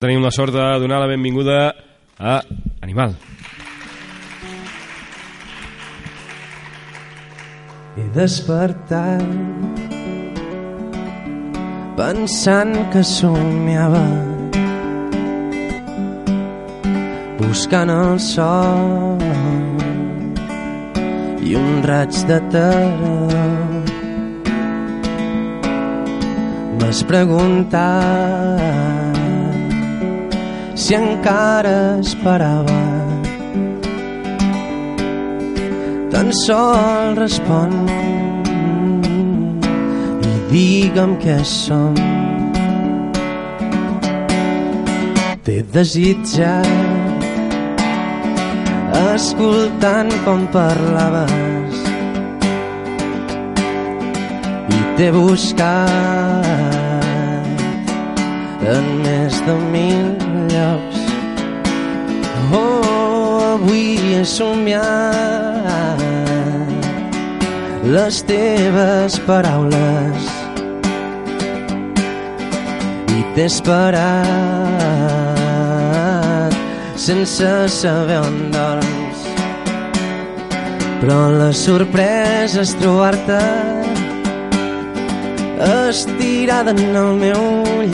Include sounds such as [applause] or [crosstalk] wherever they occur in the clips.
Tenim la sort de donar la benvinguda a Animal. He despertat pensant que somiava buscant el sol i un raig de terra m'has preguntat si encara esperava. Tan sol respon i digue'm què som. T'he desitjat escoltant com parlaves i t'he buscat en més de mil llocs. Oh, avui he somiat les teves paraules i t'he esperat sense saber on dorms. Però la sorpresa és trobar-te estirada en el meu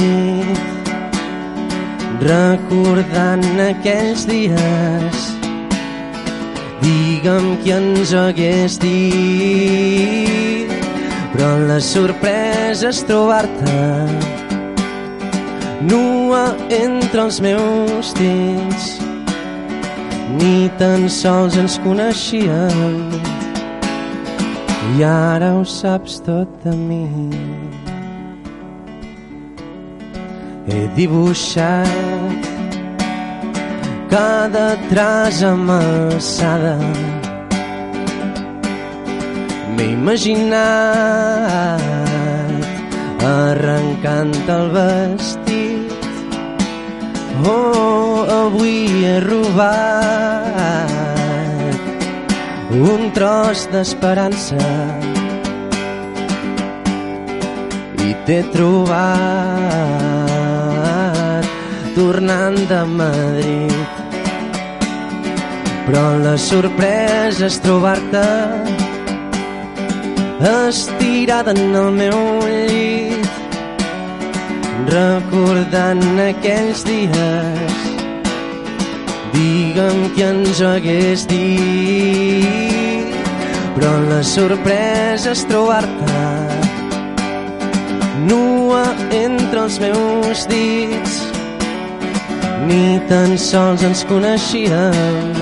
llit recordant aquells dies digue'm qui ens hagués dit. Però la sorpresa és trobar-te nua entre els meus dits. Ni tan sols ens coneixíem. I ara ho saps tot de mi. He dibuixat cada traç amb alçada. M'he imaginat arrencant el vestit. Oh, avui he robat un tros d'esperança i t'he trobat tornant de Madrid. Però la sorpresa és trobar-te estirada en el meu llit recordant aquells dies. Digue'm qui ens hagués dit però la sorpresa és trobar-te nua entre els meus dits ni tan sols ens coneixíem.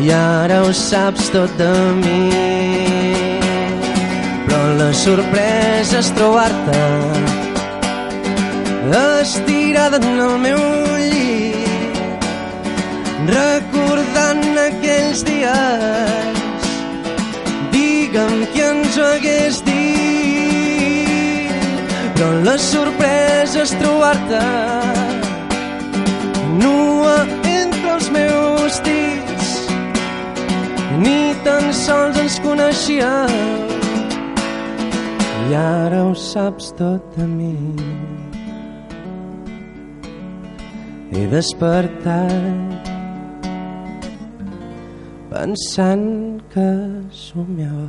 I ara ho saps tot de mi. Però la sorpresa és trobar-te estirada en el meu llit recordant aquells dies. Digue'm qui ens hagués dit. Però la sorpresa és trobar-te nua entre els meus dits ni tan sols ens coneixíem i ara ho saps tot de mi he despertat pensant que somiava.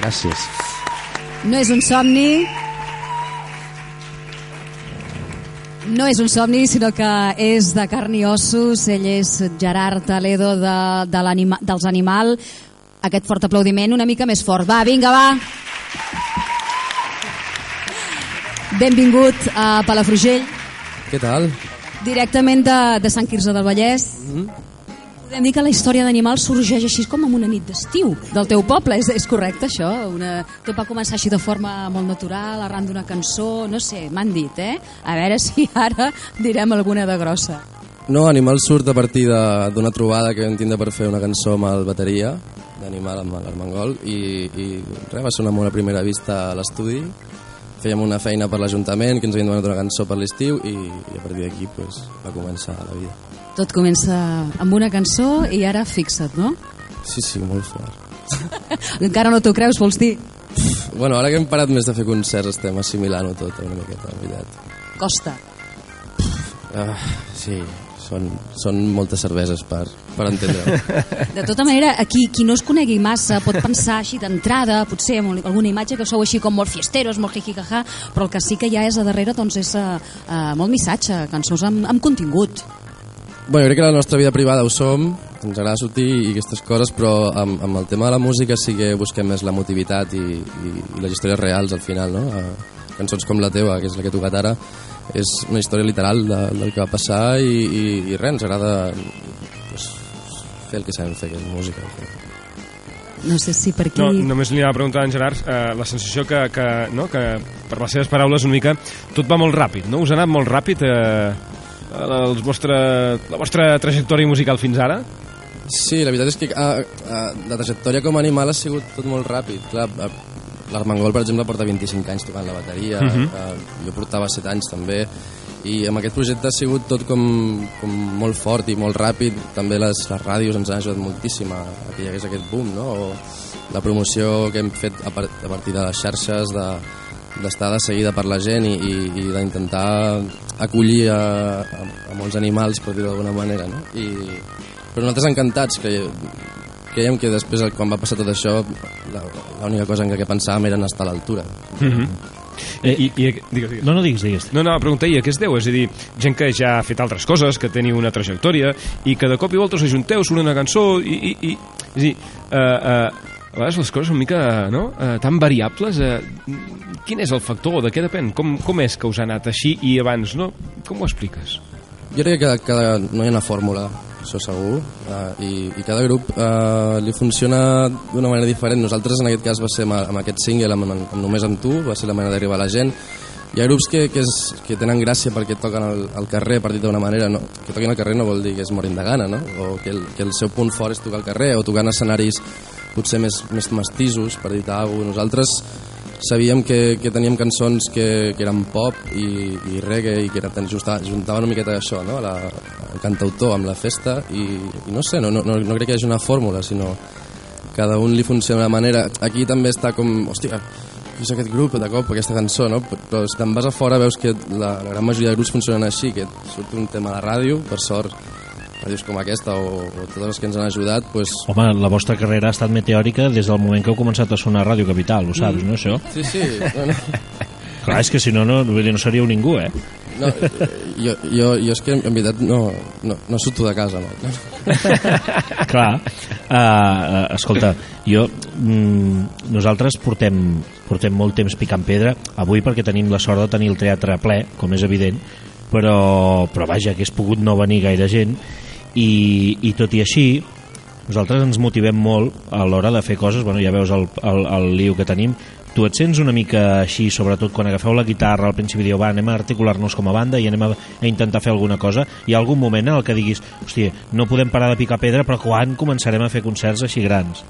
Gràcies. No és un somni, no és un somni, sinó que és de carn i ossos. Ell és Gerard Toledo de, de anima, dels Animal. Aquest fort aplaudiment una mica més fort. Va, vinga, va. Benvingut a Palafrugell, Què tal? directament de, de Sant Quirze del Vallès. Podem dir que la història d'Animal sorgeix així com en una nit d'estiu del teu poble, és, és correcte això? Una... Tot va començar així de forma molt natural, arran d'una cançó, no sé, m'han dit, eh? A veure si ara [laughs] direm alguna de grossa. No, Animal surt a partir d'una trobada que vam tindre per fer una cançó amb el bateria d'Animal amb l'Armengol i, i res, va ser una molt a primera vista a l'estudi fèiem una feina per l'Ajuntament que ens havien donat una cançó per l'estiu i, i a partir d'aquí pues, va començar la vida Tot comença amb una cançó i ara fixa't, no? sí, sí, molt fort [laughs] Encara no t'ho creus, vols dir? Bueno, ara que hem parat més de fer concerts estem assimilant-ho tot una miqueta, en veritat. Costa. Ah, sí, són, són moltes cerveses per, per entendre [laughs] De tota manera, aquí, qui no es conegui massa pot pensar així d'entrada, potser amb alguna imatge que sou així com molt fiesteros, molt jijijaja, però el que sí que ja és a darrere doncs és uh, uh, molt missatge, cançons amb, amb contingut. Bueno, jo crec que la nostra vida privada ho som, ens agrada sortir i aquestes coses, però amb, amb el tema de la música sí que busquem més l'emotivitat i, i, i les històries reals al final, no? Uh, cançons com la teva, que és la que he tocat ara, és una història literal de, del que va passar i, i, i res, ens agrada pues, fer el que sabem fer, que és música. No sé si per aquí... No, només li anava a preguntar a en Gerard eh, la sensació que, que, no, que, per les seves paraules, una mica, tot va molt ràpid, no? Us ha anat molt ràpid eh, els vostre, la vostra trajectòria musical fins ara? Sí, la veritat és que ah, ah, la trajectòria com a animal ha sigut tot molt ràpid. Clar, ah, l'Armengol, per exemple, porta 25 anys tocant la bateria, uh -huh. eh, jo portava 7 anys també, i amb aquest projecte ha sigut tot com, com molt fort i molt ràpid, també les, les ràdios ens han ajudat moltíssim a, a que hi hagués aquest boom, no? o la promoció que hem fet a, part, a partir de les xarxes, de, d'estar de seguida per la gent i, i, i d'intentar acollir a, a, a molts animals, per dir-ho d'alguna manera. No? I, però nosaltres encantats, que creiem que després, quan va passar tot això, l'única cosa en què pensàvem era estar a l'altura. Mm -hmm. Eh, I, i, digues, digues. No, no digues, digues. No, no, pregunta, i a què es deu? És a dir, gent que ja ha fet altres coses, que teniu una trajectòria, i que de cop i volta us ajunteu, surt una cançó, i... i, i és a dir, eh, eh, a vegades les coses són una mica no? eh, tan variables. Eh, quin és el factor? De què depèn? Com, com és que us ha anat així i abans no? Com ho expliques? Jo crec que cada, no hi ha una fórmula això segur, uh, i, i cada grup uh, li funciona d'una manera diferent. Nosaltres en aquest cas va ser amb, amb aquest single, amb, amb, amb Només amb tu, va ser la manera d'arribar a la gent. Hi ha grups que, que, és, que tenen gràcia perquè toquen al, al carrer, per dir d'una manera, no, que toquin al carrer no vol dir que es morin de gana, no? o que el, que el seu punt fort és tocar al carrer, o tocar en escenaris potser més, més mestissos, per dir-te alguna cosa. Nosaltres sabíem que, que teníem cançons que, que eren pop i, i reggae i que era, juntava, juntava una miqueta això, no? la, el cantautor amb la festa i, i no sé, no, no, no crec que hi hagi una fórmula, sinó cada un li funciona d'una manera. Aquí també està com, hòstia, és aquest grup de cop, aquesta cançó, no? Però si te'n vas a fora veus que la, la gran majoria de grups funcionen així, que surt un tema de ràdio, per sort ràdios com aquesta o, o totes les que ens han ajudat pues... Home, la vostra carrera ha estat meteòrica des del moment que heu començat a sonar a Ràdio Capital, ho saps, mm. no, això? Sí, sí. Bueno. [laughs] Clar, és que si no, no, no seríeu ningú, eh? No, jo, jo, jo és que en veritat no, no, no surto de casa, no. [laughs] Clar, uh, escolta, jo, mm, nosaltres portem, portem molt temps picant pedra, avui perquè tenim la sort de tenir el teatre ple, com és evident, però, però vaja, que és pogut no venir gaire gent i, i tot i així nosaltres ens motivem molt a l'hora de fer coses, bueno, ja veus el, el, el liu que tenim. Tu et sents una mica així, sobretot quan agafeu la guitarra al principi diu, va, anem a articular-nos com a banda i anem a, a intentar fer alguna cosa. Hi ha algun moment en el que diguis, hòstia, no podem parar de picar pedra, però quan començarem a fer concerts així grans?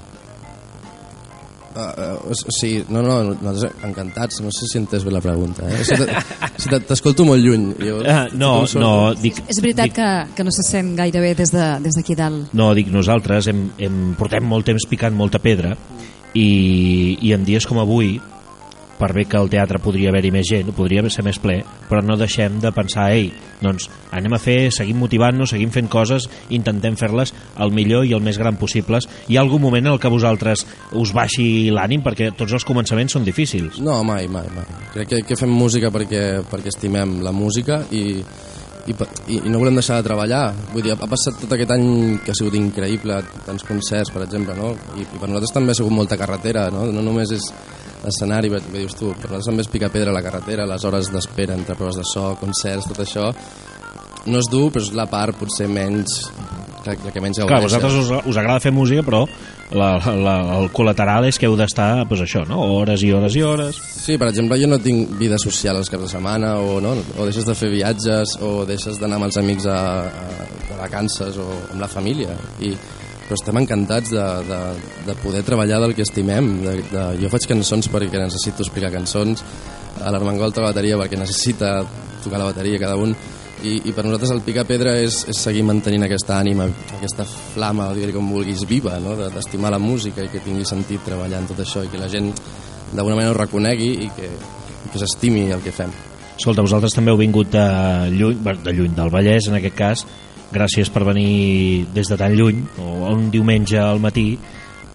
Uh, uh, sí, no, no, nosaltres encantats, no sé si entès bé la pregunta. Eh? Si T'escolto molt lluny. Llavors, uh, no, no, dic... És veritat dic, que, que no se sent gaire bé des d'aquí de, des dalt. No, dic, nosaltres hem, hem, portem molt temps picant molta pedra i, i en dies com avui per bé que al teatre podria haver-hi més gent, podria ser més ple, però no deixem de pensar, ei, doncs anem a fer, seguim motivant-nos, seguim fent coses, intentem fer-les el millor i el més gran possibles. Hi ha algun moment en el que vosaltres us baixi l'ànim, perquè tots els començaments són difícils. No, mai, mai, mai. Crec que, que fem música perquè, perquè estimem la música i, i, i, i no volem deixar de treballar. Vull dir, ha passat tot aquest any que ha sigut increïble, tants concerts, per exemple, no? I, i per nosaltres també ha sigut molta carretera, no? No només és l'escenari, que dius tu, per nosaltres també és picar pedra a la carretera, les hores d'espera entre proves de so, concerts, tot això, no és dur, però és la part potser menys la, la que menys gaudeixen. Clar, vosaltres us, us agrada fer música, però la, la, el col·lateral és que heu d'estar pues això, no? hores i hores i hores. Sí, per exemple, jo no tinc vida social els caps de setmana, o, no? o deixes de fer viatges, o deixes d'anar amb els amics a, a, a vacances, o amb la família. I però estem encantats de, de, de poder treballar del que estimem. De, de, jo faig cançons perquè necessito explicar cançons, a l'Armengol toca la bateria perquè necessita tocar la bateria cada un, i, i per nosaltres el picar pedra és, és seguir mantenint aquesta ànima, aquesta flama, digue com vulguis, viva, no? d'estimar la música i que tingui sentit treballar en tot això i que la gent d'alguna manera ho reconegui i que, i que s'estimi el que fem. Escolta, vosaltres també heu vingut de lluny, de lluny, del Vallès, en aquest cas. Gràcies per venir des de tan lluny, o un diumenge al matí,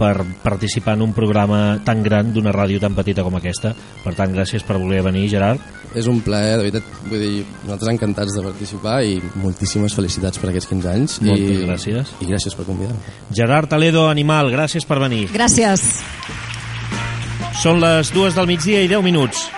per participar en un programa tan gran d'una ràdio tan petita com aquesta. Per tant, gràcies per voler venir, Gerard. És un plaer, de veritat, vull dir, nosaltres encantats de participar i moltíssimes felicitats per aquests 15 anys. Moltes i, gràcies. I gràcies per convidar-me. Gerard Toledo, Animal, gràcies per venir. Gràcies. Són les dues del migdia i 10 minuts.